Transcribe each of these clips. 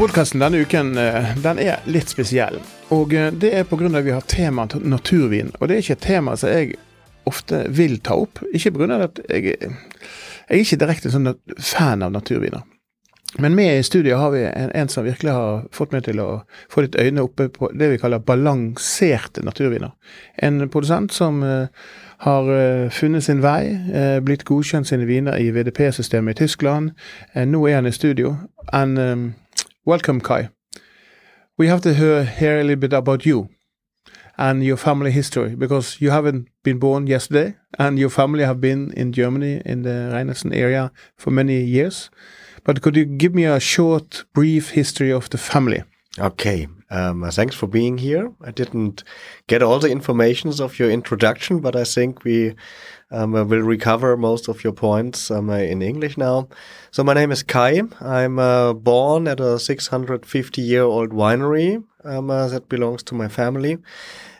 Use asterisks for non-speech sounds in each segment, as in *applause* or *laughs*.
Podkasten denne uken eh, den er litt spesiell. Og eh, det er pga. vi har temaet naturvin. Og det er ikke et tema som jeg ofte vil ta opp. Ikke pga. at jeg, jeg er ikke direkte sånn fan av naturviner. Men med i studiet har vi en, en, som virkelig har fått meg til å få litt øyne oppe på det vi kaller balanserte naturviner. En produsent som uh, har funnet sin vei, blitt godkjent sine viner i VDP-systemet i Tyskland. nå er han i studio. En Welcome, Kai. We have to hear, hear a little bit about you and your family history because you haven't been born yesterday and your family have been in Germany in the Rheinhessen area for many years. But could you give me a short, brief history of the family? Okay. Um, thanks for being here. I didn't get all the informations of your introduction, but I think we um, will recover most of your points um, in English now. So my name is Kai. I'm uh, born at a 650 year old winery um, uh, that belongs to my family.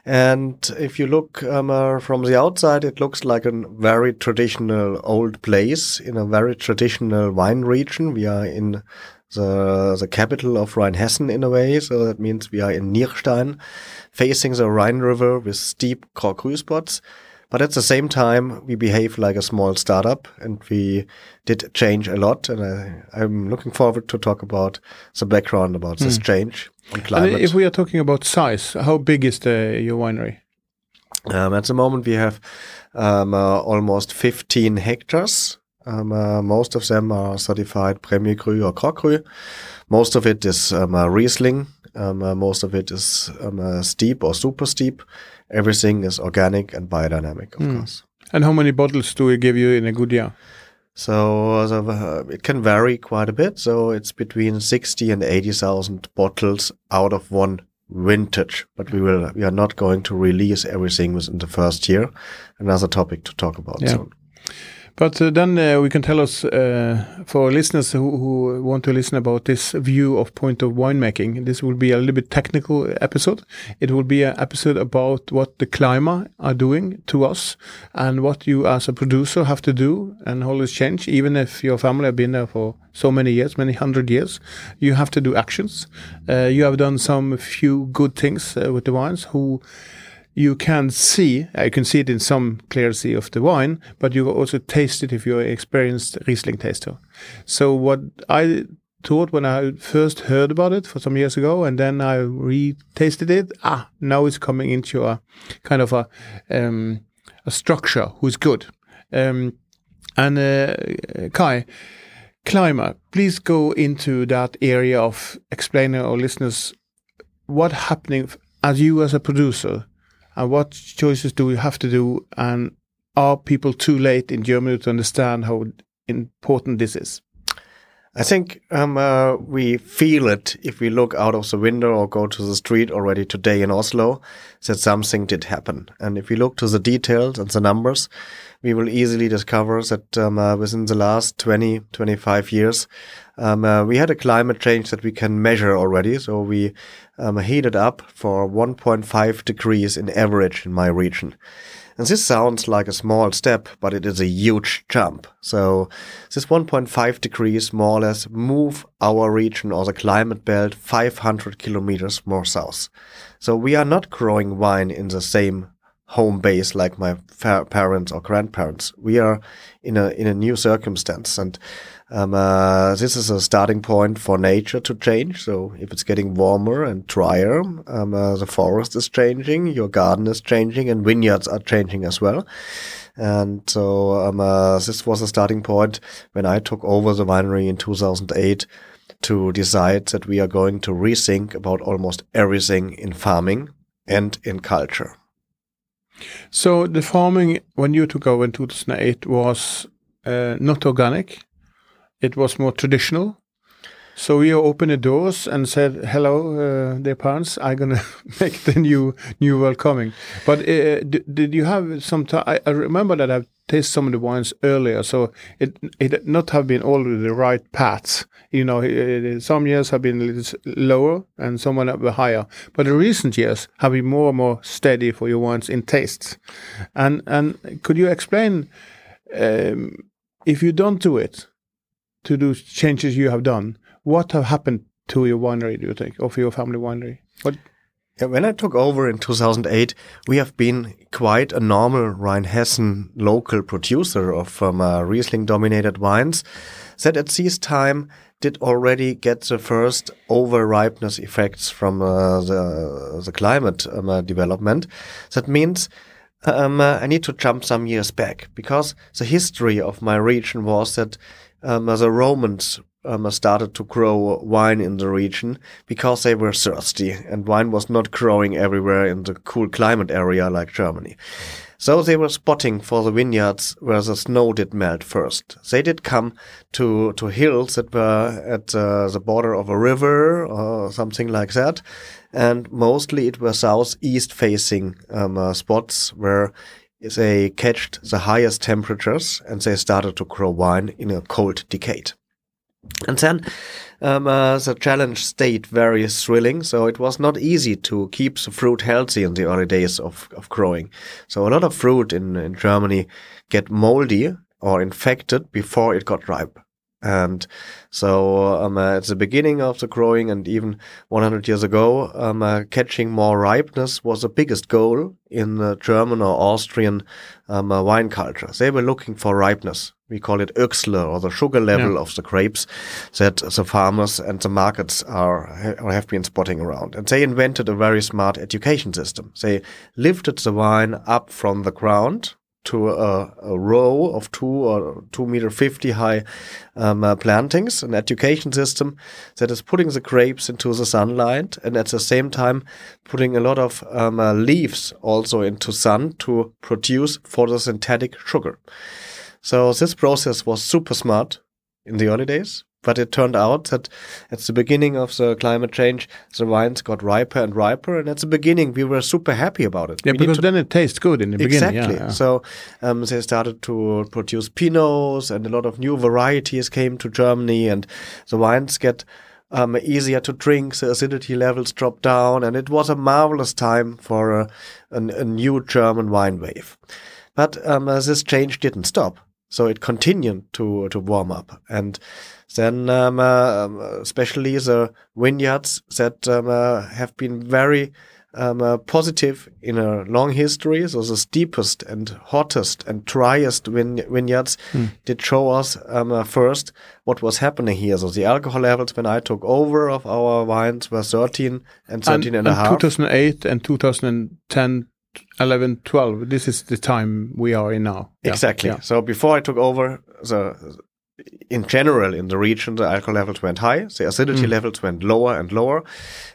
And if you look um, uh, from the outside, it looks like a very traditional old place in a very traditional wine region. We are in the the capital of Rheinhessen in a way. So that means we are in Nierstein, facing the Rhine River with steep Korkru spots. But at the same time, we behave like a small startup and we did change a lot. And I, am looking forward to talk about the background about this mm. change climate. And if we are talking about size, how big is the, your winery? Um, at the moment, we have um, uh, almost 15 hectares um, uh, most of them are certified Premier Cru or Grand Cru. Most of it is um, uh, Riesling. Um, uh, most of it is um, uh, steep or super steep. Everything is organic and biodynamic, of mm. course. And how many bottles do we give you in a good year? So uh, it can vary quite a bit. So it's between 60 and 80,000 bottles out of one vintage, but we will, we are not going to release everything within the first year. Another topic to talk about yeah. soon. But uh, then uh, we can tell us uh, for listeners who, who, want to listen about this view of point of winemaking. This will be a little bit technical episode. It will be an episode about what the climate are doing to us and what you as a producer have to do and how this change. Even if your family have been there for so many years, many hundred years, you have to do actions. You have done some few good things with the wines. Who you can see, uh, you can see it in some clarity of the wine, but you also taste it if you're an experienced Riesling taster. So what I thought when I first heard about it for some years ago, and then I re-tasted it, ah, now it's coming into a kind of a um, a structure who's good. Um, and uh, Kai, climate, please go into that area of explaining our listeners what happening as you as a producer and what choices do we have to do? And are people too late in Germany to understand how important this is? I think um, uh, we feel it if we look out of the window or go to the street already today in Oslo that something did happen. And if we look to the details and the numbers, we will easily discover that um, uh, within the last 20, 25 years, um, uh, we had a climate change that we can measure already. So we um, heated up for 1.5 degrees in average in my region. And this sounds like a small step, but it is a huge jump. So this 1.5 degrees more or less move our region or the climate belt 500 kilometers more south. So we are not growing wine in the same home base like my parents or grandparents. We are in a in a new circumstance, and um, uh, this is a starting point for nature to change. So if it's getting warmer and drier, um, uh, the forest is changing, your garden is changing, and vineyards are changing as well. And so um, uh, this was a starting point when I took over the winery in 2008 to decide that we are going to rethink about almost everything in farming and in culture. So the farming when you took over in 2008 was uh, not organic; it was more traditional. So we opened the doors and said, "Hello, uh, dear parents. I'm gonna *laughs* make the new new world coming." But uh, did you have some time? I, I, remember that I've tasted some of the wines earlier, so it it not have been all the right paths. You know, it, some years have been a little lower and some are higher, but the recent years have been more and more steady for your wines in tastes. And and could you explain um, if you don't do it? To do changes you have done, what have happened to your winery, do you think, or for your family winery? What? Yeah, when I took over in 2008, we have been quite a normal Rheinhessen local producer of um, uh, Riesling dominated wines that at this time did already get the first over ripeness effects from uh, the, the climate um, uh, development. That means um, uh, I need to jump some years back because the history of my region was that um, the Romans um, started to grow wine in the region because they were thirsty and wine was not growing everywhere in the cool climate area like Germany. So they were spotting for the vineyards where the snow did melt first. They did come to, to hills that were at uh, the border of a river or something like that. And mostly it were southeast facing um, uh, spots where they catched the highest temperatures and they started to grow wine in a cold decade. And then um, uh, the challenge stayed very thrilling, so it was not easy to keep the fruit healthy in the early days of, of growing. So a lot of fruit in, in Germany get moldy or infected before it got ripe. And so um, uh, at the beginning of the growing and even 100 years ago, um, uh, catching more ripeness was the biggest goal in the German or Austrian um, uh, wine culture. They were looking for ripeness. We call it Öchsle or the sugar level yeah. of the grapes that the farmers and the markets are or have been spotting around. And they invented a very smart education system. They lifted the wine up from the ground to a, a, row of two or two meter fifty high um, uh, plantings, an education system that is putting the grapes into the sunlight and at the same time putting a lot of um, uh, leaves also into sun to produce photosynthetic sugar. So this process was super smart in the early days, but it turned out that at the beginning of the climate change, the wines got riper and riper. And at the beginning, we were super happy about it. Yeah, we because then it tastes good in the exactly. beginning. Exactly. Yeah, yeah. So um, they started to produce Pinots, and a lot of new varieties came to Germany, and the wines get um, easier to drink. The acidity levels drop down, and it was a marvelous time for a, a, a new German wine wave. But um, this change didn't stop. So it continued to to warm up, and then um, uh, um, especially the vineyards that um, uh, have been very um, uh, positive in a long history. So the steepest and hottest and driest vine vineyards mm. did show us um, uh, first what was happening here. So the alcohol levels when I took over of our wines were 13 and 13 and, and, and a half. 2008 and 2010 11 12 this is the time we are in now yeah. exactly yeah. so before i took over the in general in the region the alcohol levels went high the acidity mm. levels went lower and lower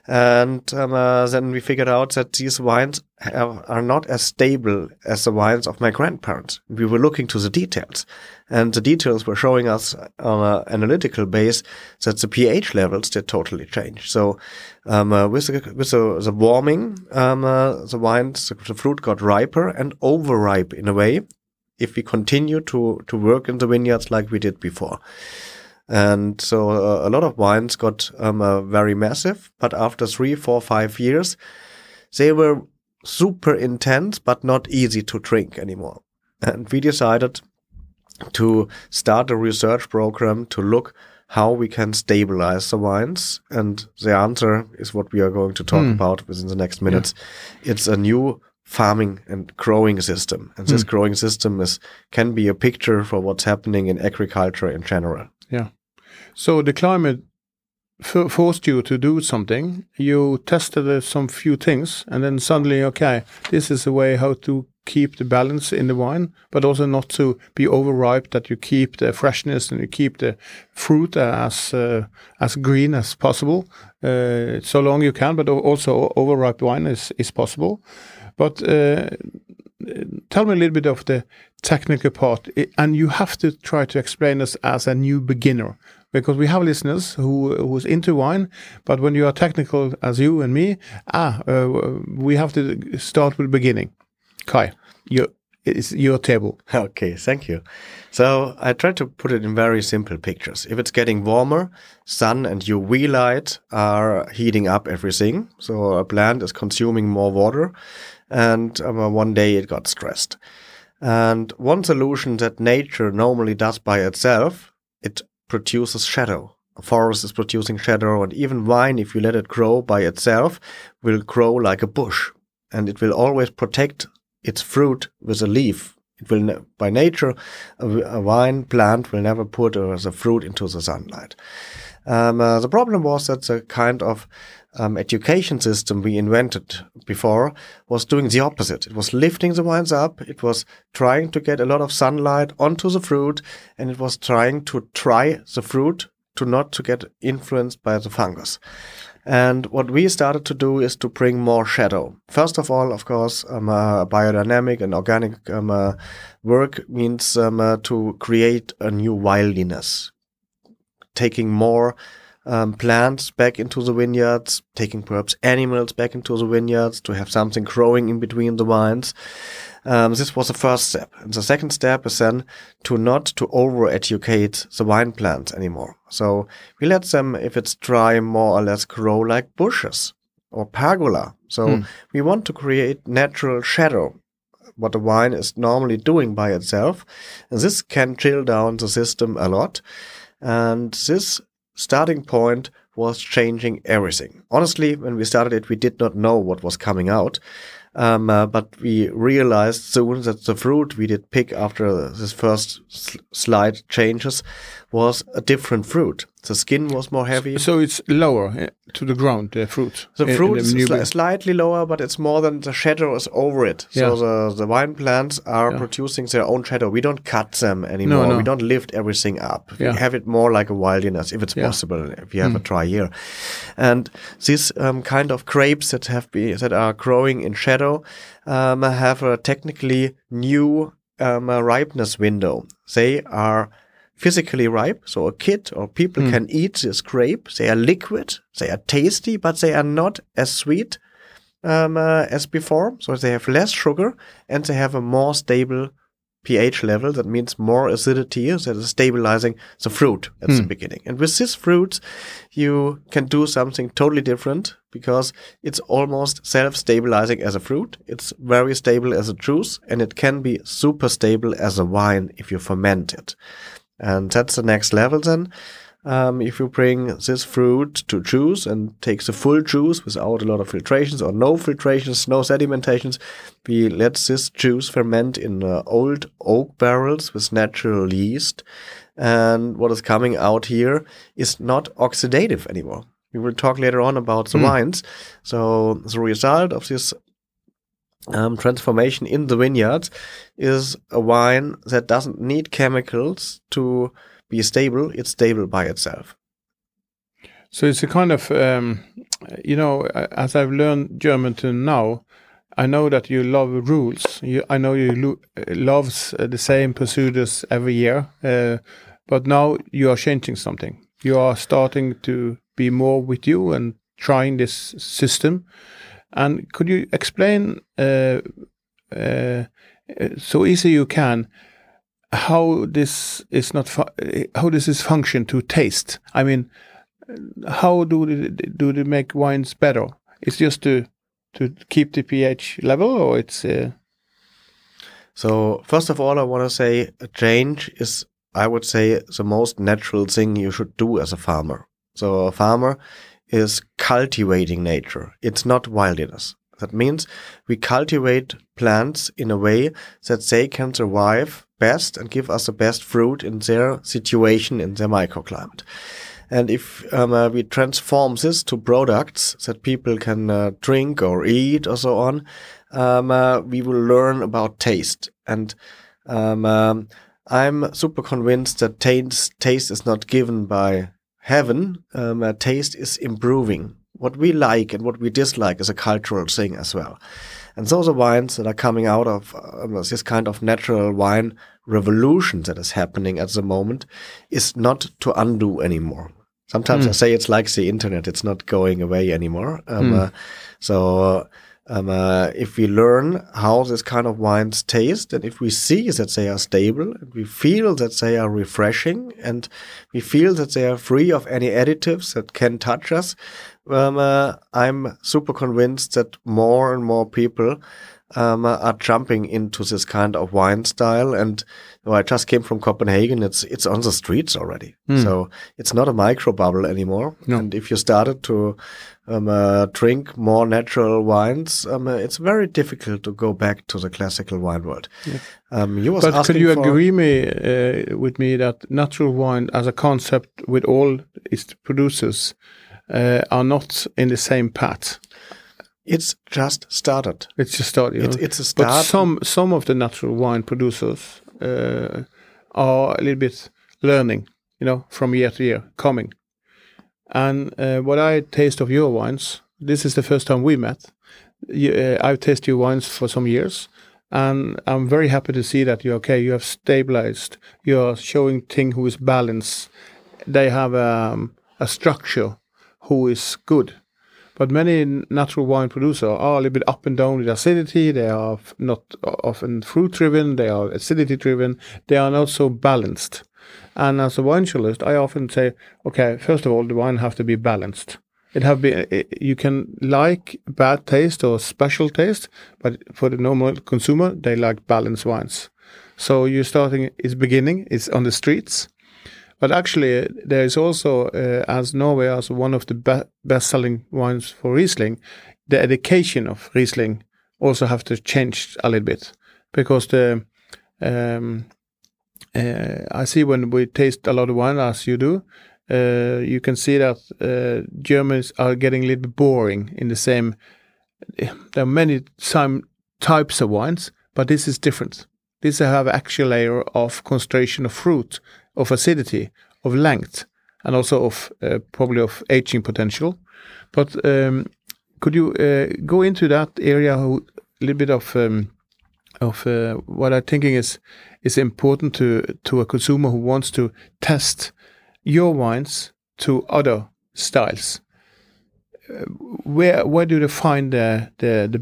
and um, uh, then we figured out that these wines have, are not as stable as the wines of my grandparents we were looking to the details and the details were showing us on an analytical base that the pH levels did totally change. So um, uh, with the, with the, the warming, um, uh, the wines, the, the fruit got riper and overripe in a way. If we continue to to work in the vineyards like we did before. And so uh, a lot of wines got um, uh, very massive, but after three, four, five years, they were super intense, but not easy to drink anymore. And we decided to start a research program to look how we can stabilize the wines. And the answer is what we are going to talk mm. about within the next minutes. Yeah. It's a new farming and growing system. And this mm. growing system is can be a picture for what's happening in agriculture in general. Yeah. So the climate forced you to do something. You tested uh, some few things, and then suddenly, okay, this is a way how to keep the balance in the wine, but also not to be overripe. That you keep the freshness and you keep the fruit as uh, as green as possible, uh, so long you can. But also overripe wine is is possible. But uh, tell me a little bit of the technical part, and you have to try to explain us as a new beginner because we have listeners who who's into wine, but when you are technical as you and me, ah, uh, we have to start with the beginning. Kai, you it's your table. Okay, thank you. So I try to put it in very simple pictures. If it's getting warmer, sun and UV light are heating up everything. So a plant is consuming more water and um, one day it got stressed. And one solution that nature normally does by itself, it produces shadow. A forest is producing shadow, and even wine, if you let it grow by itself, will grow like a bush. And it will always protect its fruit with a leaf. It will, by nature, a, a wine plant will never put uh, the fruit into the sunlight. Um, uh, the problem was that the kind of um, education system we invented before was doing the opposite. It was lifting the vines up. It was trying to get a lot of sunlight onto the fruit, and it was trying to try the fruit to not to get influenced by the fungus. And what we started to do is to bring more shadow. First of all, of course, um, uh, biodynamic and organic um, uh, work means um, uh, to create a new wildness, taking more um, plants back into the vineyards, taking perhaps animals back into the vineyards to have something growing in between the vines. Um, this was the first step. And the second step is then to not to over educate the wine plants anymore. So we let them, if it's dry, more or less grow like bushes or pergola. So mm. we want to create natural shadow what the wine is normally doing by itself. And this can chill down the system a lot. And this starting point was changing everything. Honestly, when we started it, we did not know what was coming out. Um, uh, but we realized soon that the fruit we did pick after this first sl slide changes was a different fruit. The skin was more heavy. So it's lower eh, to the ground, the fruit. The fruit is sli slightly lower, but it's more than the shadow is over it. Yeah. So the, the wine plants are yeah. producing their own shadow. We don't cut them anymore. No, no. We don't lift everything up. Yeah. We have it more like a wilderness, if it's possible, if you have mm. a dry year. And these um, kind of grapes that have been, that are growing in shadow um, have a technically new um, ripeness window. They are physically ripe. So a kid or people mm. can eat this grape. They are liquid. They are tasty, but they are not as sweet um, uh, as before. So they have less sugar and they have a more stable pH level. That means more acidity that is stabilizing the fruit at mm. the hmm. beginning. And with this fruit, you can do something totally different because it's almost self-stabilizing as a fruit. It's very stable as a juice and it can be super stable as a wine if you ferment it. And that's the next level then. Um, if you bring this fruit to juice and take the full juice without a lot of filtrations or no filtrations, no sedimentations, we let this juice ferment in uh, old oak barrels with natural yeast. And what is coming out here is not oxidative anymore. We will talk later on about the mm. wines. So the result of this um, transformation in the vineyards is a wine that doesn't need chemicals to be stable. It's stable by itself. So it's a kind of, um, you know, as I've learned German to now, I know that you love rules. You, I know you lo loves uh, the same procedures every year, uh, but now you are changing something. You are starting to be more with you and trying this system. And could you explain uh, uh, so easy you can how this is not how this is function to taste? I mean, how do they, do they make wines better? It's just to to keep the pH level, or it's. Uh... So first of all, I want to say a change is, I would say, the most natural thing you should do as a farmer. So a farmer is cultivating nature. It's not wilderness. That means we cultivate plants in a way that they can survive best and give us the best fruit in their situation, in their microclimate. And if um, uh, we transform this to products that people can uh, drink or eat or so on, um, uh, we will learn about taste. And um, um, I'm super convinced that taste, taste is not given by heaven. Um, uh, taste is improving. What we like and what we dislike is a cultural thing as well. And those are wines that are coming out of um, this kind of natural wine revolution that is happening at the moment is not to undo anymore. Sometimes mm. I say it's like the internet; it's not going away anymore. Um, mm. uh, so um, uh, if we learn how this kind of wines taste, and if we see that they are stable, and we feel that they are refreshing, and we feel that they are free of any additives that can touch us, um, uh, I'm super convinced that more and more people um, are jumping into this kind of wine style. And I just came from Copenhagen. It's it's on the streets already, mm. so it's not a micro bubble anymore. No. And if you started to um, uh, drink more natural wines, um, uh, it's very difficult to go back to the classical wine world. Yeah. Um, you but could you agree me uh, with me that natural wine as a concept with all its producers uh, are not in the same path? It's just started. It's just started. It's, it's, a start. But some some of the natural wine producers uh, are a little bit learning, you know, from year to year, coming. And uh, what I taste of your wines, this is the first time we met. You, uh, I've tasted your wines for some years, and I'm very happy to see that you're okay. You have stabilized. You're showing thing who is balanced. They have um, a structure who is good but many natural wine producers are a little bit up and down with acidity. They are not uh, often fruit driven. They are acidity driven. They are not so balanced. And as a wine journalist, I often say, okay, first of all, the wine have to be balanced. It have be you can like bad taste or special taste, but for the normal consumer, they like balanced wines. So you're starting is beginning It's on the streets but actually, there is also, uh, as Norway as one of the be best-selling wines for Riesling, the education of Riesling also have to change a little bit because the um, uh, I see when we taste a lot of wine, as you do, uh, you can see that uh, Germans are getting a little bit boring in the same. There are many some types of wines, but this is different. This have actual layer of concentration of fruit of acidity, of length, and also of uh, probably of aging potential. But um, could you uh, go into that area a little bit of um, of uh, what I'm thinking is is important to to a consumer who wants to test your wines to other styles? Uh, where where do they find the the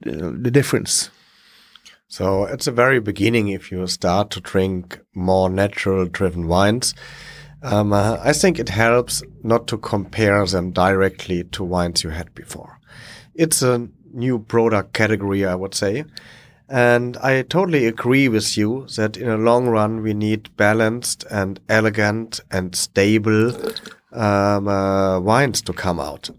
the, the difference? So at the very beginning, if you start to drink more natural driven wines, um, uh, I think it helps not to compare them directly to wines you had before. It's a new product category, I would say. And I totally agree with you that in a long run, we need balanced and elegant and stable um, uh, wines to come out.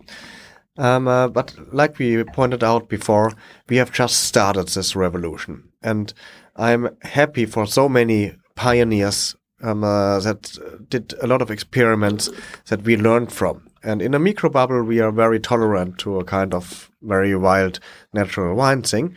Um, uh, but like we pointed out before, we have just started this revolution. And I'm happy for so many pioneers um, uh, that did a lot of experiments that we learned from. And in a micro bubble, we are very tolerant to a kind of very wild natural wine thing.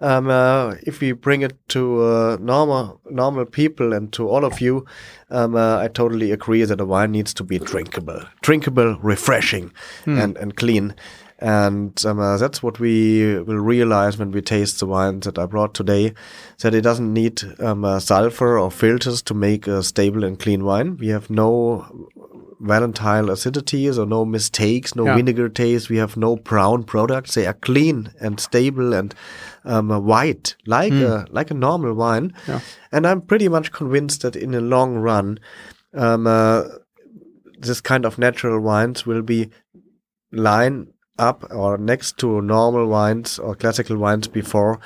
Um, uh, if we bring it to uh, normal normal people and to all of you, um, uh, I totally agree that a wine needs to be drinkable, drinkable, refreshing, hmm. and and clean. And um, uh, that's what we will realize when we taste the wine that I brought today, that it doesn't need um, uh, sulfur or filters to make a stable and clean wine. We have no volatile acidities or no mistakes, no yeah. vinegar taste. We have no brown products. They are clean and stable and um, white, like mm. a like a normal wine. Yeah. And I'm pretty much convinced that in the long run, um, uh, this kind of natural wines will be line up or next to normal wines or classical wines before,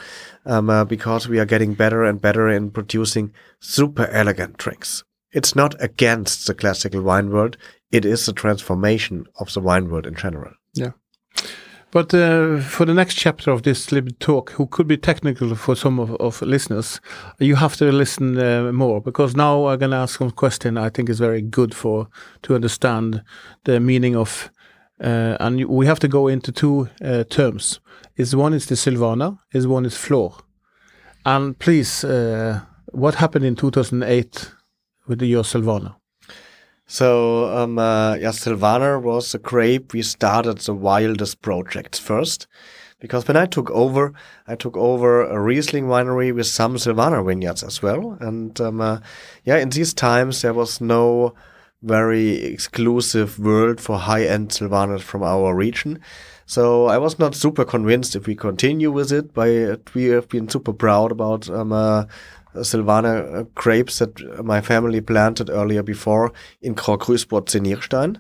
um, uh, because we are getting better and better in producing super elegant drinks. It's not against the classical wine world; it is the transformation of the wine world in general. Yeah. But uh, for the next chapter of this little talk, who could be technical for some of, of listeners, you have to listen uh, more because now I'm going to ask some question I think is very good for to understand the meaning of, uh, and we have to go into two uh, terms. Is one is the Sylvaner, is one is flor, and please, uh, what happened in 2008 with the, your Sylvaner? So, um, uh, yeah, Sylvaner was a grape. We started the wildest projects first. Because when I took over, I took over a Riesling winery with some Sylvaner vineyards as well. And, um, uh, yeah, in these times, there was no very exclusive world for high-end Sylvaners from our region. So I was not super convinced if we continue with it, but we have been super proud about um, uh, Sylvaner uh, grapes that my family planted earlier before in Krokrüsbot in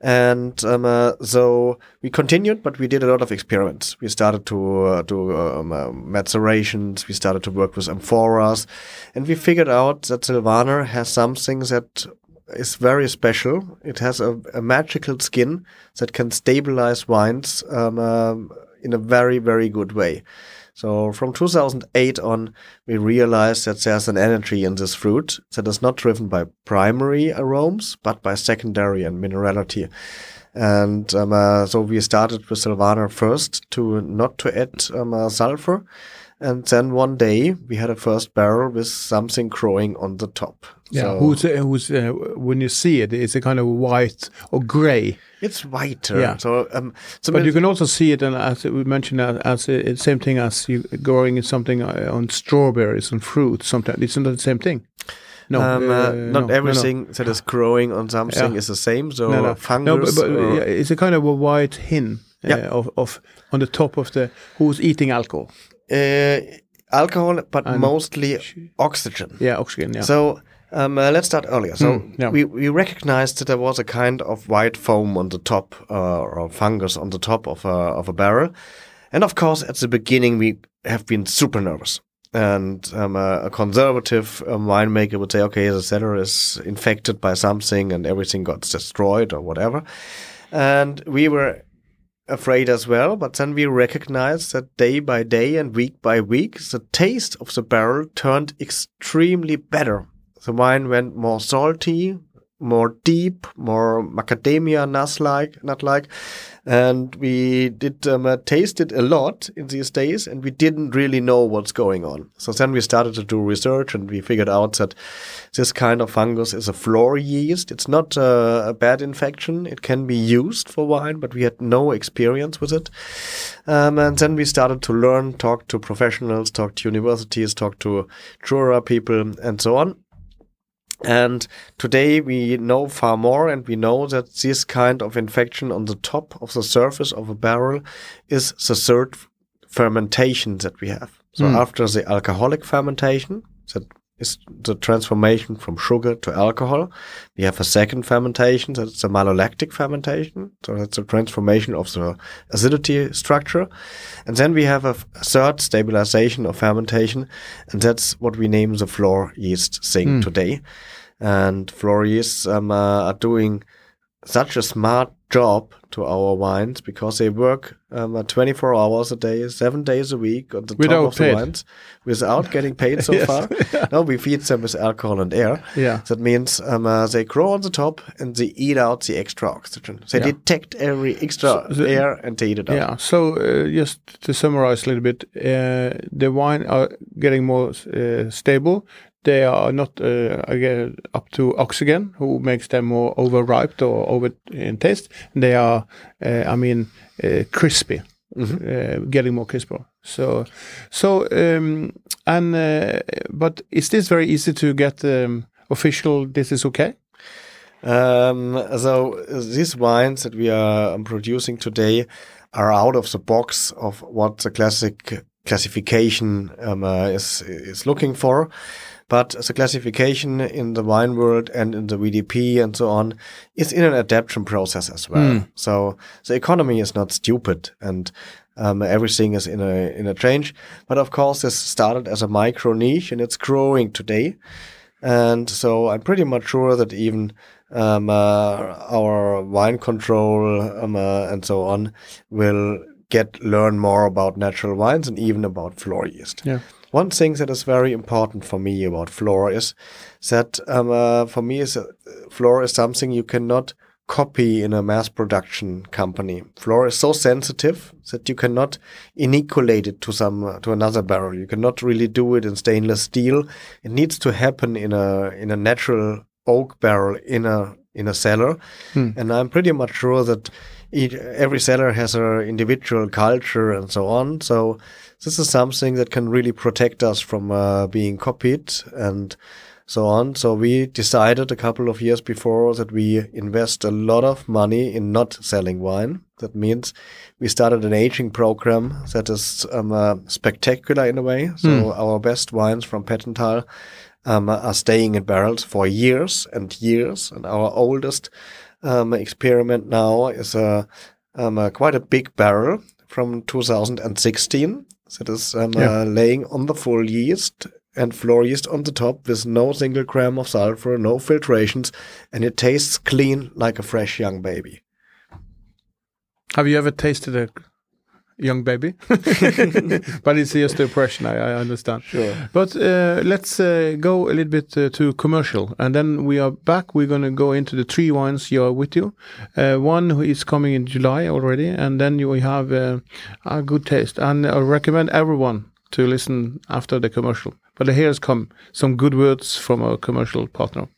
And um, uh, so we continued, but we did a lot of experiments. We started to uh, do um, uh, macerations. We started to work with amphoras, and we figured out that Sylvaner has something that is very special. It has a, a magical skin that can stabilize wines um, um in a very, very good way. So from 2008 on, we realized that there's an energy in this fruit that is not driven by primary aromas, but by secondary and minerality. And um, uh, so we started with Sylvaner first to not to add um, uh, sulfur. And then one day we had a first barrel with something growing on the top. Yeah, so, who's, uh, who's uh, when you see it, it's a kind of white or gray. It's whiter. Yeah. So, um, so but you can also see it, and as we mentioned, uh, as, as the same thing as you growing something uh, on strawberries and fruit. Sometimes it's not the same thing. No, um, uh, uh, not no, everything no, no. that is growing on something yeah. is the same. So no, fungus. but, but yeah, it's a kind of a white hin yeah. of, of on the top of the who's eating alcohol. Uh, alcohol, but and mostly oxygen. Yeah, oxygen. Yeah. So um, uh, let's start earlier. So mm, yeah. we, we recognized that there was a kind of white foam on the top, uh, or fungus on the top of a, of a barrel. And of course, at the beginning, we have been super nervous. And um, a, a, conservative um, winemaker would say, okay, the cellar is infected by something and everything got destroyed or whatever. And we were afraid as well, but then we recognized that day by day and week by week, the taste of the barrel turned extremely better. The wine went more salty, more deep, more macadamia nuts like, nut like, and we did um, uh, taste it a lot in these days, and we didn't really know what's going on. So then we started to do research, and we figured out that this kind of fungus is a flor yeast. It's not uh, a bad infection. It can be used for wine, but we had no experience with it. Um, and then we started to learn, talk to professionals, talk to universities, talk to Jura people, and so on. And today we know far more, and we know that this kind of infection on the top of the surface of a barrel is the third fermentation that we have. So mm. after the alcoholic fermentation, that is the transformation from sugar to alcohol. We have a second fermentation, that's the malolactic fermentation. So that's a transformation of the acidity structure. And then we have a third stabilization of fermentation, and that's what we name the flor yeast thing mm. today. And flor yeasts um, uh, are doing such a smart job to our wines because they work um, uh, 24 hours a day, seven days a week on the without top of paid. the wines without getting paid *laughs* so yes. far. *laughs* no, we feed them with alcohol and air. Yeah. That means um, uh, they grow on the top and they eat out the extra oxygen. They yeah. detect every extra so the, air and they eat it out. Yeah. So uh, just to summarize a little bit, uh, the wine are getting more uh, stable they are not uh, again up to oxygen, who makes them more overripe or over in taste. They are, uh, I mean, uh, crispy, mm -hmm. getting more crisper. So, so um, and uh, but is this very easy to get um, official? This is okay. Um, so these wines that we are producing today are out of the box of what the classic classification um, uh, is is looking for. But the classification in the wine world and in the VDP and so on is in an adaptation process as well. Mm. So the economy is not stupid and um, everything is in a in a change. But of course, this started as a micro niche and it's growing today. And so I'm pretty much sure that even um, uh, our wine control um, uh, and so on will get learn more about natural wines and even about flor yeast. Yeah. One thing that is very important for me about flor is that um, uh, for me is uh, flor is something you cannot copy in a mass production company. Flor is so sensitive that you cannot inoculate it to some uh, to another barrel. You cannot really do it in stainless steel. It needs to happen in a in a natural oak barrel in a in a cellar. And I'm pretty much sure that each, every cellar has an individual culture and so on. So this is something that can really protect us from uh, being copied and so on. So we decided a couple of years before that we invest a lot of money in not selling wine. That means we started an aging program that is um, uh, spectacular in a way. So our best wines from Pettenthal um, are staying in barrels for years and years. And our oldest um, experiment now is a, um, a quite a big barrel from 2016 that is um, Yeah. uh, laying on the full yeast and flor yeast on the top with no single gram of sulfur, no filtrations, and it tastes clean like a fresh young baby. Have you ever tasted a young baby? *laughs* but it's just the impression, I, I understand. Sure. But uh, let's uh, go a little bit uh, to commercial, and then we are back. We're going to go into the three wines you are with you. Uh, one who is coming in July already, and then you have uh, a good taste. And I recommend everyone to listen after the commercial. But here's come some good words from our commercial partner.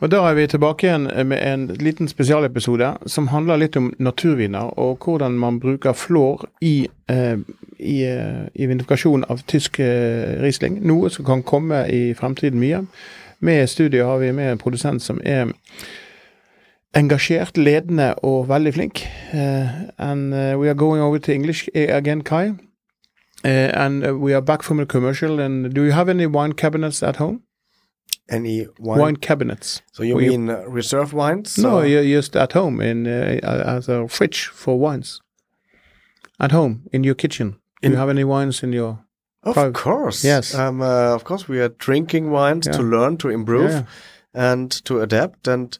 Og Da er vi tilbake igjen med en liten spesialepisode som handler litt om naturviner, og hvordan man bruker flår i, eh, i, eh, i vinifikasjon av tysk eh, Riesling. Noe som kan komme i fremtiden mye. Med i studiet har vi med en produsent som er engasjert, ledende og veldig flink. Uh, and uh, we are going over to English again, Kai. Uh, and we are back from the commercial. And do you have any wine cabinets at home? Any wine? Wine cabinets. So you you- mean uh, reserve wines? No, or- you're just at home in uh, as a fridge for wines. At home in your kitchen. Do you have any wines in your? Of Private- course. Yes. Um, uh, of course, we are drinking wines to learn, to improve, Yeah. and to adapt. And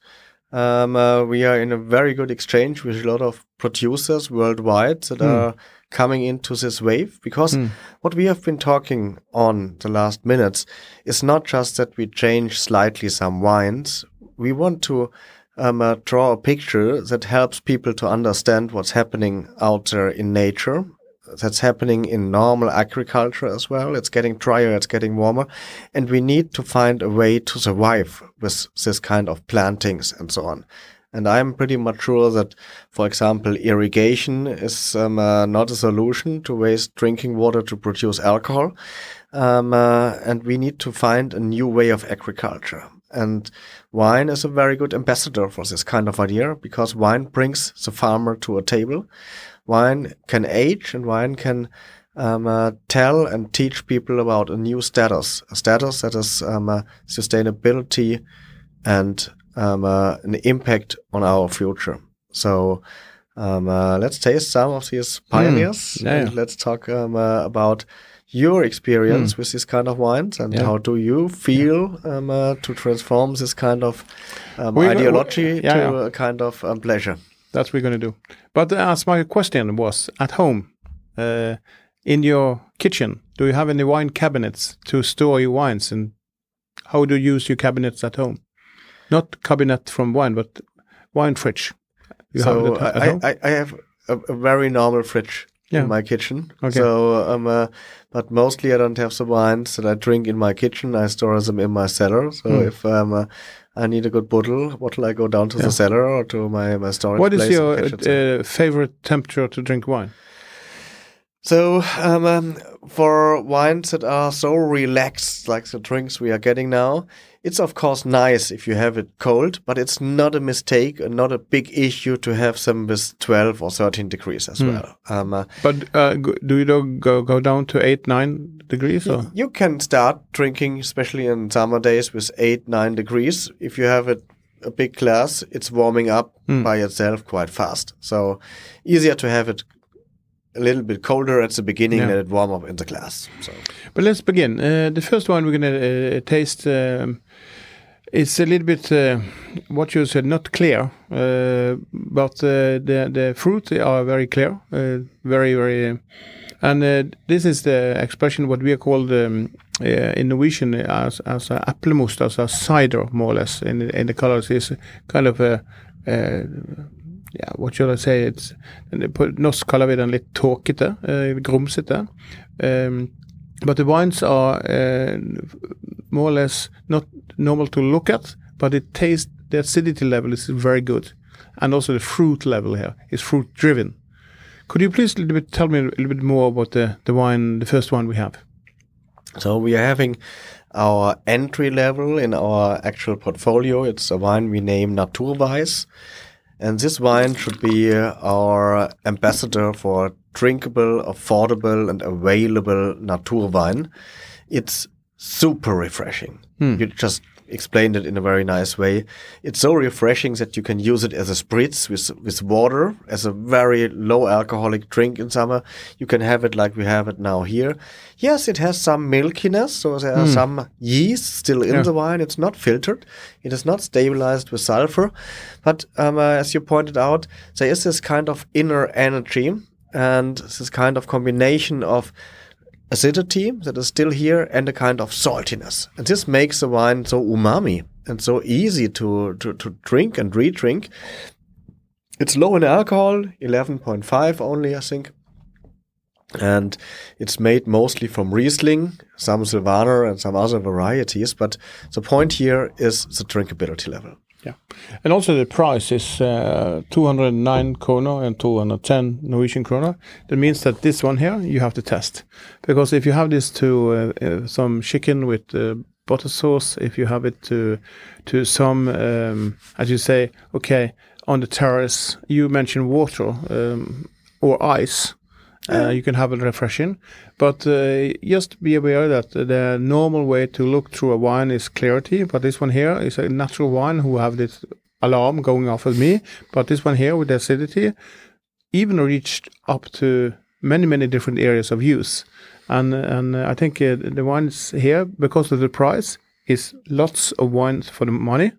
um, uh, we are in a very good exchange with a lot of producers worldwide that Hmm. are coming into this wave. Because what we have been talking on the last minutes is not just that we change slightly some wines. We want to um, uh, draw a picture that helps people to understand what's happening out there in nature that's happening in normal agriculture as well. It's getting drier, it's getting warmer, and we need to find a way to survive with this kind of plantings and so on. And I'm pretty much sure that, for example, irrigation is um, uh, not a solution to waste drinking water to produce alcohol. Um, uh, and we need to find a new way of agriculture. And wine is a very good ambassador for this kind of idea because wine brings the farmer to a table wine can age and wine can um, uh, tell and teach people about a new status, a status that is um, uh, sustainability and um, uh, an impact on our future. So um, uh, let's taste some of these pioneers Yeah, and yeah. let's talk um, uh, about your experience with this kind of wines and Yeah. how do you feel um, uh, to transform this kind of um, We- we- ideology yeah, to yeah. a kind of um, pleasure. That's what we're going to do. But as my question was, at home, uh, in your kitchen, do you have any wine cabinets to store your wines? And how do you use your cabinets at home? Not cabinet from wine, but wine fridge. You so have I? I, I have a, a very normal fridge Yeah. in my kitchen. Okay. So um, uh, but mostly I don't have the wines that I drink in my kitchen. I store them in my cellar. So Hmm. if um, uh, I need a good bottle, bottle I go down to Yeah. the cellar or to my my storage. what is your fetch it there. uh, favorite temperature to drink wine? So um, um, for wines that are so relaxed, like the drinks we are getting now, it's of course nice if you have it cold, but it's not a mistake and not a big issue to have them with 12 or 13 degrees as well. Um, uh, But uh, do you go go down to eight nine degrees? Or? you can start drinking, especially in summer days, with 8 9 degrees. If you have it, a big glass, it's warming up by itself quite fast. So easier to have it a little bit colder at the beginning Yeah. than it warm up in the glass. So. But let's begin. Uh, the first one we're going to uh, taste um, it's a little bit uh, what you said, not clear, uh, but uh, the the fruit are very clear, uh, very very, and uh, this is the expression what we are called um, uh, in Norwegian as as a applemost, as a cider more or less. In in the colors is kind of a. yeah, what should I say? It's På norsk kaller vi den litt tåkete, grumsete. Um, but the wines are more or less not normal to look at, but it tastes the acidity level is very good, and also the fruit level here is fruit driven. Could you please bit tell me a little bit more about the the wine, the first one we have? So we are having our entry level in our actual portfolio. It's a wine we name Naturweiss. And this wine should be our ambassador for drinkable, affordable, and available Naturwein. It's super refreshing. Hmm. You just explained it in a very nice way. It's so refreshing that you can use it as a spritz with with water as a very low alcoholic drink in summer. You can have it like we have it now here. Yes, it has some milkiness, so there are mm. some yeast still in yeah. the wine. It's not filtered. It is not stabilized with sulfur. But um, uh, as you pointed out, there is this kind of inner energy and this kind of combination of acidity that is still here and a kind of saltiness. And this makes the wine so umami and so easy to, to, to drink and re-drink. It's low in alcohol, 11.5 only, I think. And it's made mostly from Riesling, some Silvaner and some other varieties. But the point here is the drinkability level. Yeah, and also the price is uh, 209 kroner and 210 Norwegian kroner. That means that this one here you have to test, because if you have this to uh, uh, some chicken with uh, butter sauce, if you have it to to some, um, as you say, okay, on the terrace, you mentioned water um, or ice. Uh, you can have it refreshing, but uh, just be aware that the normal way to look through a wine is clarity. But this one here is a natural wine who have this alarm going off at me. But this one here with acidity, even reached up to many many different areas of use, and and I think uh, the wines here because of the price is lots of wines for the money,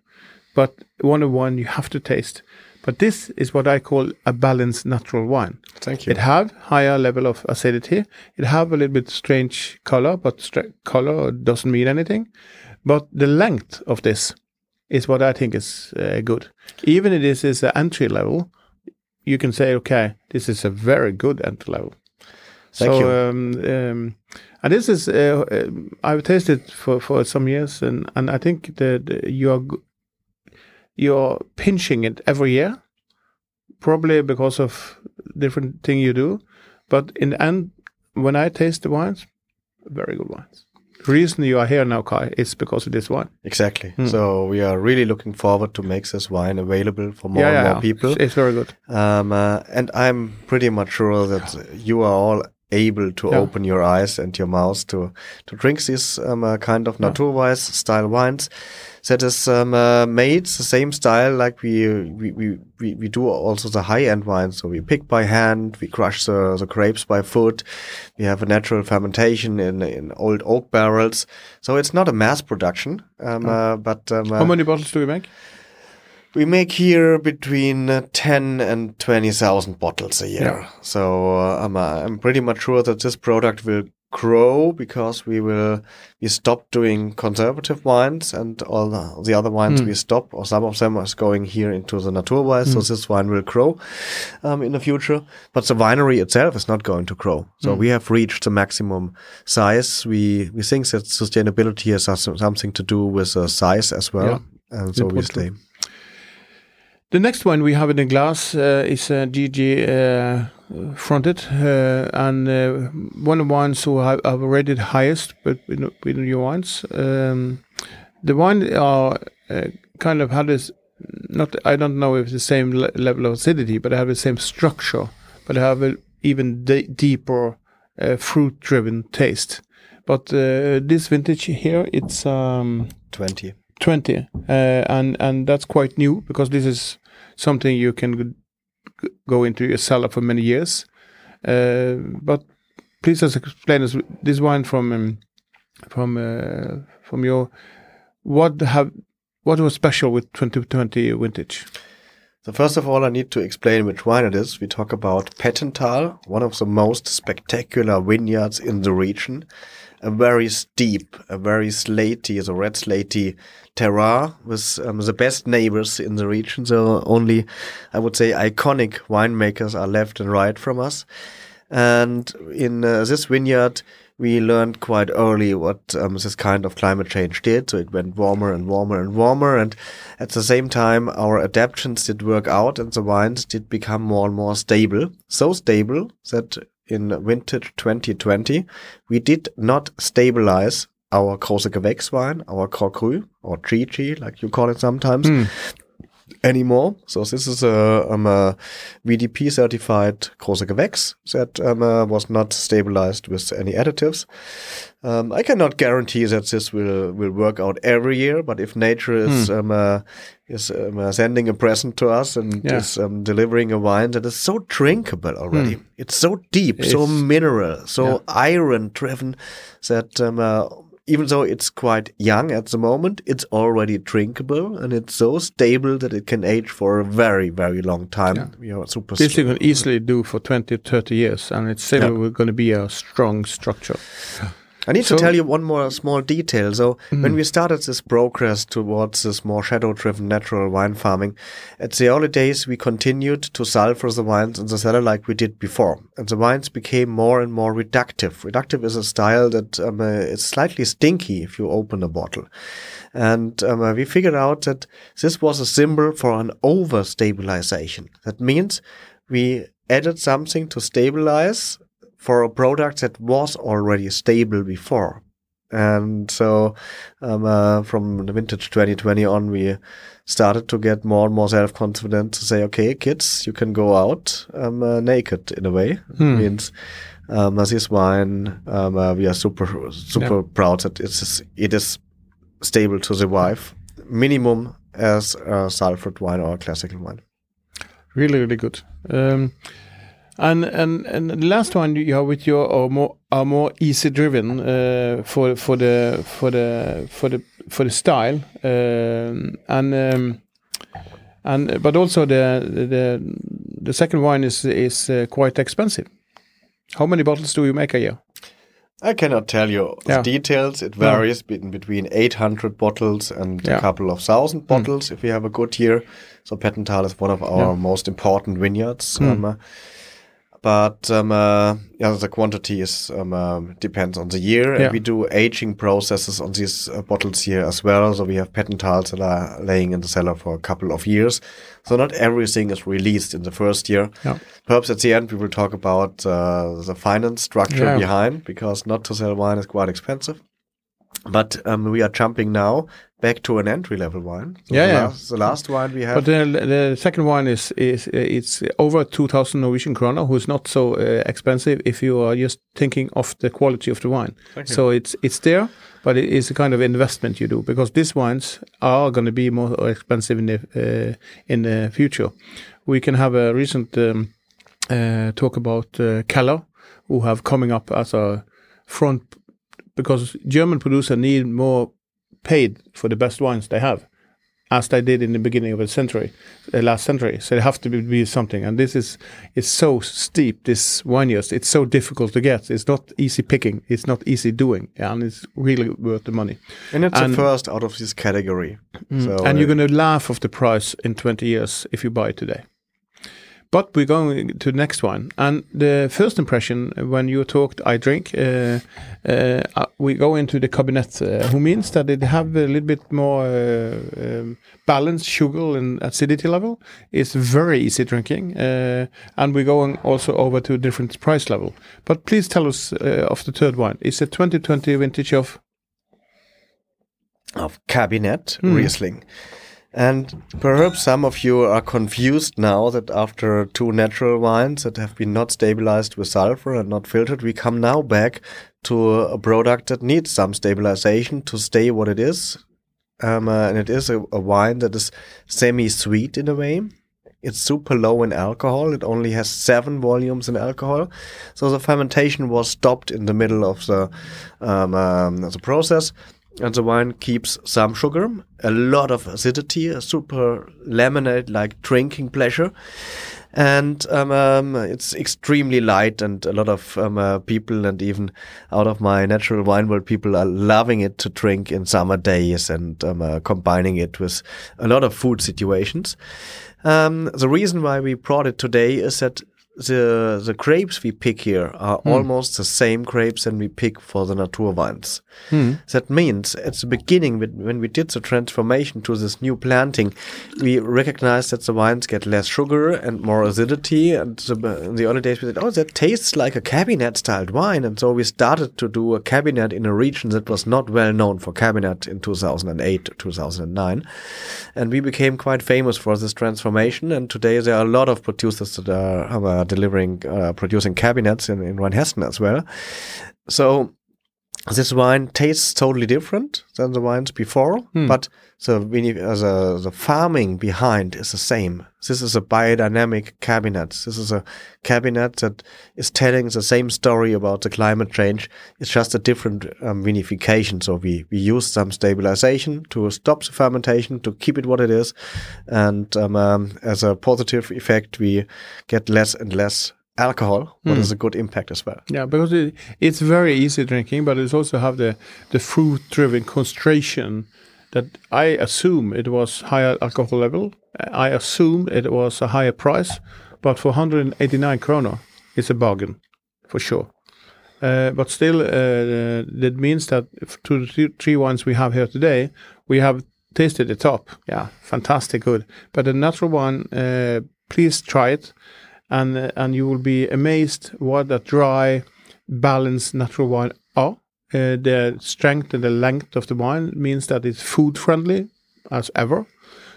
but one of one you have to taste. But this is what I call a balanced natural wine. Thank you. It have higher level of acidity. It have a little bit strange color, but color doesn't mean anything. But the length of this is what I think is uh, good. Even if this is an entry level, you can say, okay, this is a very good entry level. Thank so, you. Um, um, and this is uh, uh, I've tasted for, for some years, and, and I think that you are you're pinching it every year, probably because of different thing you do. But in the end, when I taste the wines, very good wines. The reason you are here now, Kai, is because of this wine. Exactly. Mm. So we are really looking forward to make this wine available for more yeah, and more yeah. people. It's very good. Um, uh, and I'm pretty much sure that you are all able to open your eyes and your mouth to to drink these um, uh, kind of Naturwein style wines that is um, uh, made the same style like we, we, we, we, we do also the high end wines. So we pick by hand, we crush the, the grapes by foot. We have a natural fermentation in, in old oak barrels. So it's not a mass production. Um, oh. uh, but um, how many bottles do we make? We make here between uh, 10 and 20,000 bottles a year. Yeah. So uh, I'm, uh, I'm pretty much sure that this product will grow because we will we stop doing conservative wines and all the, the other wines mm. we stop or some of them is going here into the Naturwein mm. so this wine will grow um, in the future but the winery itself is not going to grow so mm. we have reached the maximum size we we think that sustainability has something to do with the size as well yeah. and so we stay the next one we have in the glass uh, is a GG uh, fronted, uh, and uh, one of the ones who have, have rated highest, but with, with your wines. Um, the wine are uh, kind of had this. Not, I don't know if the same le level of acidity, but they have the same structure, but they have an even deeper uh, fruit-driven taste. But this vintage here, it's um, twenty. 20 uh, and and that's quite new because this is something you can go into your cellar for many years uh, but please just explain us this wine from um, from uh, from your what have what was special with 2020 vintage? So first of all, I need to explain which wine it is. We talk about Pettental, one of the most spectacular vineyards in the region. A very steep, a very slaty, a red slaty terroir with um, the best neighbors in the region. So only, I would say, iconic winemakers are left and right from us. And in uh, this vineyard, we learned quite early what um, this kind of climate change did. So it went warmer and warmer and warmer. And at the same time, our adaptations did work out and the wines did become more and more stable. So stable that in winter 2020, we did not stabilize our Große Gewächs wine, our Grand Cru, or Chi like you call it sometimes. Mm anymore. So this is a, um, a VDP certified Große Gewächs that um, uh, was not stabilized with any additives. Um, I cannot guarantee that this will, will work out every year, but if nature is hmm. um, uh, is um, uh, sending a present to us and yeah. is um, delivering a wine that is so drinkable already, hmm. it's so deep, it's, so mineral, so yeah. iron driven that um, uh, even though it's quite young at the moment, it's already drinkable and it's so stable that it can age for a very, very long time. Yeah. You know, super this you can easily do for 20, 30 years and it's still yeah. going to be a strong structure. *laughs* I need so, to tell you one more small detail. So mm. when we started this progress towards this more shadow-driven natural wine farming, at the early days we continued to sulfur the wines in the cellar like we did before, and the wines became more and more reductive. Reductive is a style that um, uh, is slightly stinky if you open a bottle, and um, uh, we figured out that this was a symbol for an over-stabilization. That means we added something to stabilize for a product that was already stable before. And so, um, uh, from the vintage 2020 on, we started to get more and more self confident to say, okay, kids, you can go out um, uh, naked in a way. Hmm. means um, this wine, um, uh, we are super, super yeah. proud that it's, it is stable to survive, minimum as a sulfured wine or a classical wine. Really, really good. Um, and and and the last one you have with your are more are more easy driven uh, for for the for the for the for the style um, and um, and but also the the the second wine is is uh, quite expensive. How many bottles do you make a year? I cannot tell you yeah. the details. It varies yeah. between 800 bottles and yeah. a couple of thousand bottles mm. if we have a good year. So Pettental is one of our most important vineyards. Mm. Um, uh, but um, uh, yeah, the quantity is um, uh, depends on the year. Yeah. And we do aging processes on these uh, bottles here as well. So we have Pettentals that are laying in the cellar for a couple of years. So not everything is released in the first year. Yeah. Perhaps at the end we will talk about uh, the finance structure behind, because not to sell wine is quite expensive. But um, we are jumping now back to an entry level wine. So yeah, the, yeah. Last, the last wine we have. But the, the second one is is it's over two thousand Norwegian kroner, who's not so uh, expensive if you are just thinking of the quality of the wine. So it's it's there, but it is a kind of investment you do because these wines are going to be more expensive in the uh, in the future. We can have a recent um, uh, talk about uh, Keller, who have coming up as a front because German producers need more paid for the best wines they have, as they did in the beginning of the century, the last century. So they have to be, be something. And this is it's so steep. This wine years, it's so difficult to get. It's not easy picking. It's not easy doing, and it's really worth the money. And it's and, the first out of this category. Mm, so, and uh, you're going to laugh of the price in 20 years if you buy it today. But we're going to the next one. And the first impression when you talked I drink, uh, uh, uh we go into the Kabinett, uh, who means that it have a little bit more uh, um, balanced sugar and acidity level. It's very easy drinking. Uh, and we're going also over to a different price level. But please tell us of the third one. It's a 2020 vintage of? Of Kabinett mm. Riesling. And perhaps some of you are confused now that after two natural wines that have been not stabilized with sulfur and not filtered, we come now back to a product that needs some stabilization to stay what it is. Um, uh, and it is a, a wine that is semi-sweet in a way. It's super low in alcohol. It only has seven volumes in alcohol. So the fermentation was stopped in the middle of the, um, um, the process and the wine keeps some sugar, a lot of acidity, a super lemonade-like drinking pleasure, and um, um, it's extremely light. And a lot of um, uh, people, and even out of my natural wine world, people are loving it to drink in summer days and um, uh, combining it with a lot of food situations. Um, the reason why we brought it today is that the the grapes we pick here are Hmm. almost the same grapes than we pick for the natur wines. Hmm. That means at the beginning, when we did the transformation to this new planting, we recognized that the wines get less sugar and more acidity. And the, in the early days, we said, "Oh, that tastes like a Kabinett styled wine." And so we started to do a Kabinett in a region that was not well known for Kabinett in 2008 2009, and we became quite famous for this transformation. And today there are a lot of producers that are, are delivering, uh, producing Kabinetts in in Rheinhessen as well. So this wine tastes totally different than the wines before, but the uh, the the farming behind is the same. This is a biodynamic Kabinett. This is a Kabinett that is telling the same story about the climate change. It's just a different um, vinification. So we we use some stabilization to stop the fermentation to keep it what it is, and um, um, as a positive effect, we get less and less alcohol. What is a good impact as well. Yeah, because it, it's very easy drinking, but it also have the the fruit driven concentration that I assume it was higher alcohol level. I assume it was a higher price, but for 189 kroner, it's a bargain for sure. Uh, but still, uh, that means that to the three, three wines we have here today, we have tasted the top. Yeah, fantastic, good. But the natural one, uh, please try it, and and you will be amazed what a dry, balanced natural wine are. Uh, the strength and the length of the wine means that it's food friendly as ever.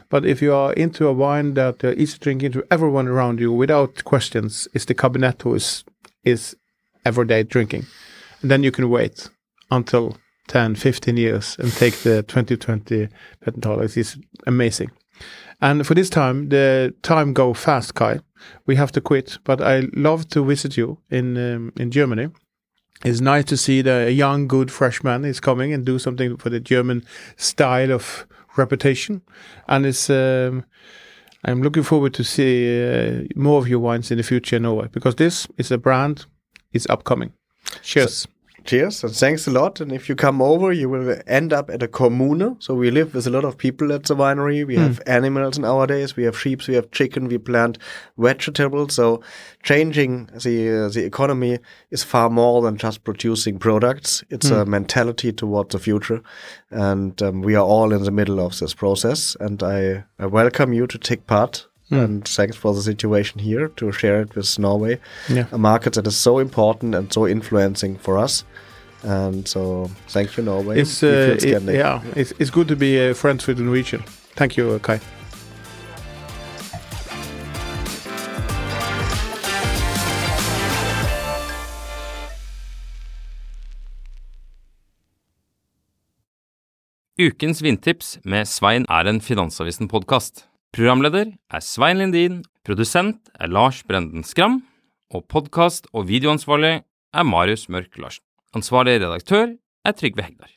But if you are into a wine that uh, easy drinking to everyone around you without questions, is the Cabinetto is is everyday drinking. And then you can wait until 10, 15 years and take the 2020 Pettentals. It's amazing. And for this time, the time go fast, Kai. We have to quit, but I love to visit you in um, in Germany. It's nice to see the a young, good freshman is coming and do something for the German style of reputation, and it's. Um, I'm looking forward to see uh, more of your wines in the future in Norway because this is a brand is upcoming. Cheers. Cheers and thanks a lot. And if you come over, you will end up at a commune. So we live with a lot of people at the winery. We have animals nowadays. We have sheep. We have chicken. We plant vegetables. So changing the uh, the economy is far more than just producing products. It's a mentality towards the future, and um, we are all in the middle of this process. And I, I welcome you to take part. And thanks for the situation here to share it with Norway, Yeah. a market that is so important and so influencing for us. And so, thank you, Norway. It's We feel uh, it- Scandinavian. yeah, it's it's good to be uh, friends with the Norwegian. Thank you, uh, Kai. Ukens vindtips med Svein er en Finansavisen-podkast. Programleder er Svein Lindin, produsent er Lars Brenden Skram, og podkast- og videoansvarlig er Marius Mørk Larsen. Ansvarlig redaktør er Trygve Hegdar.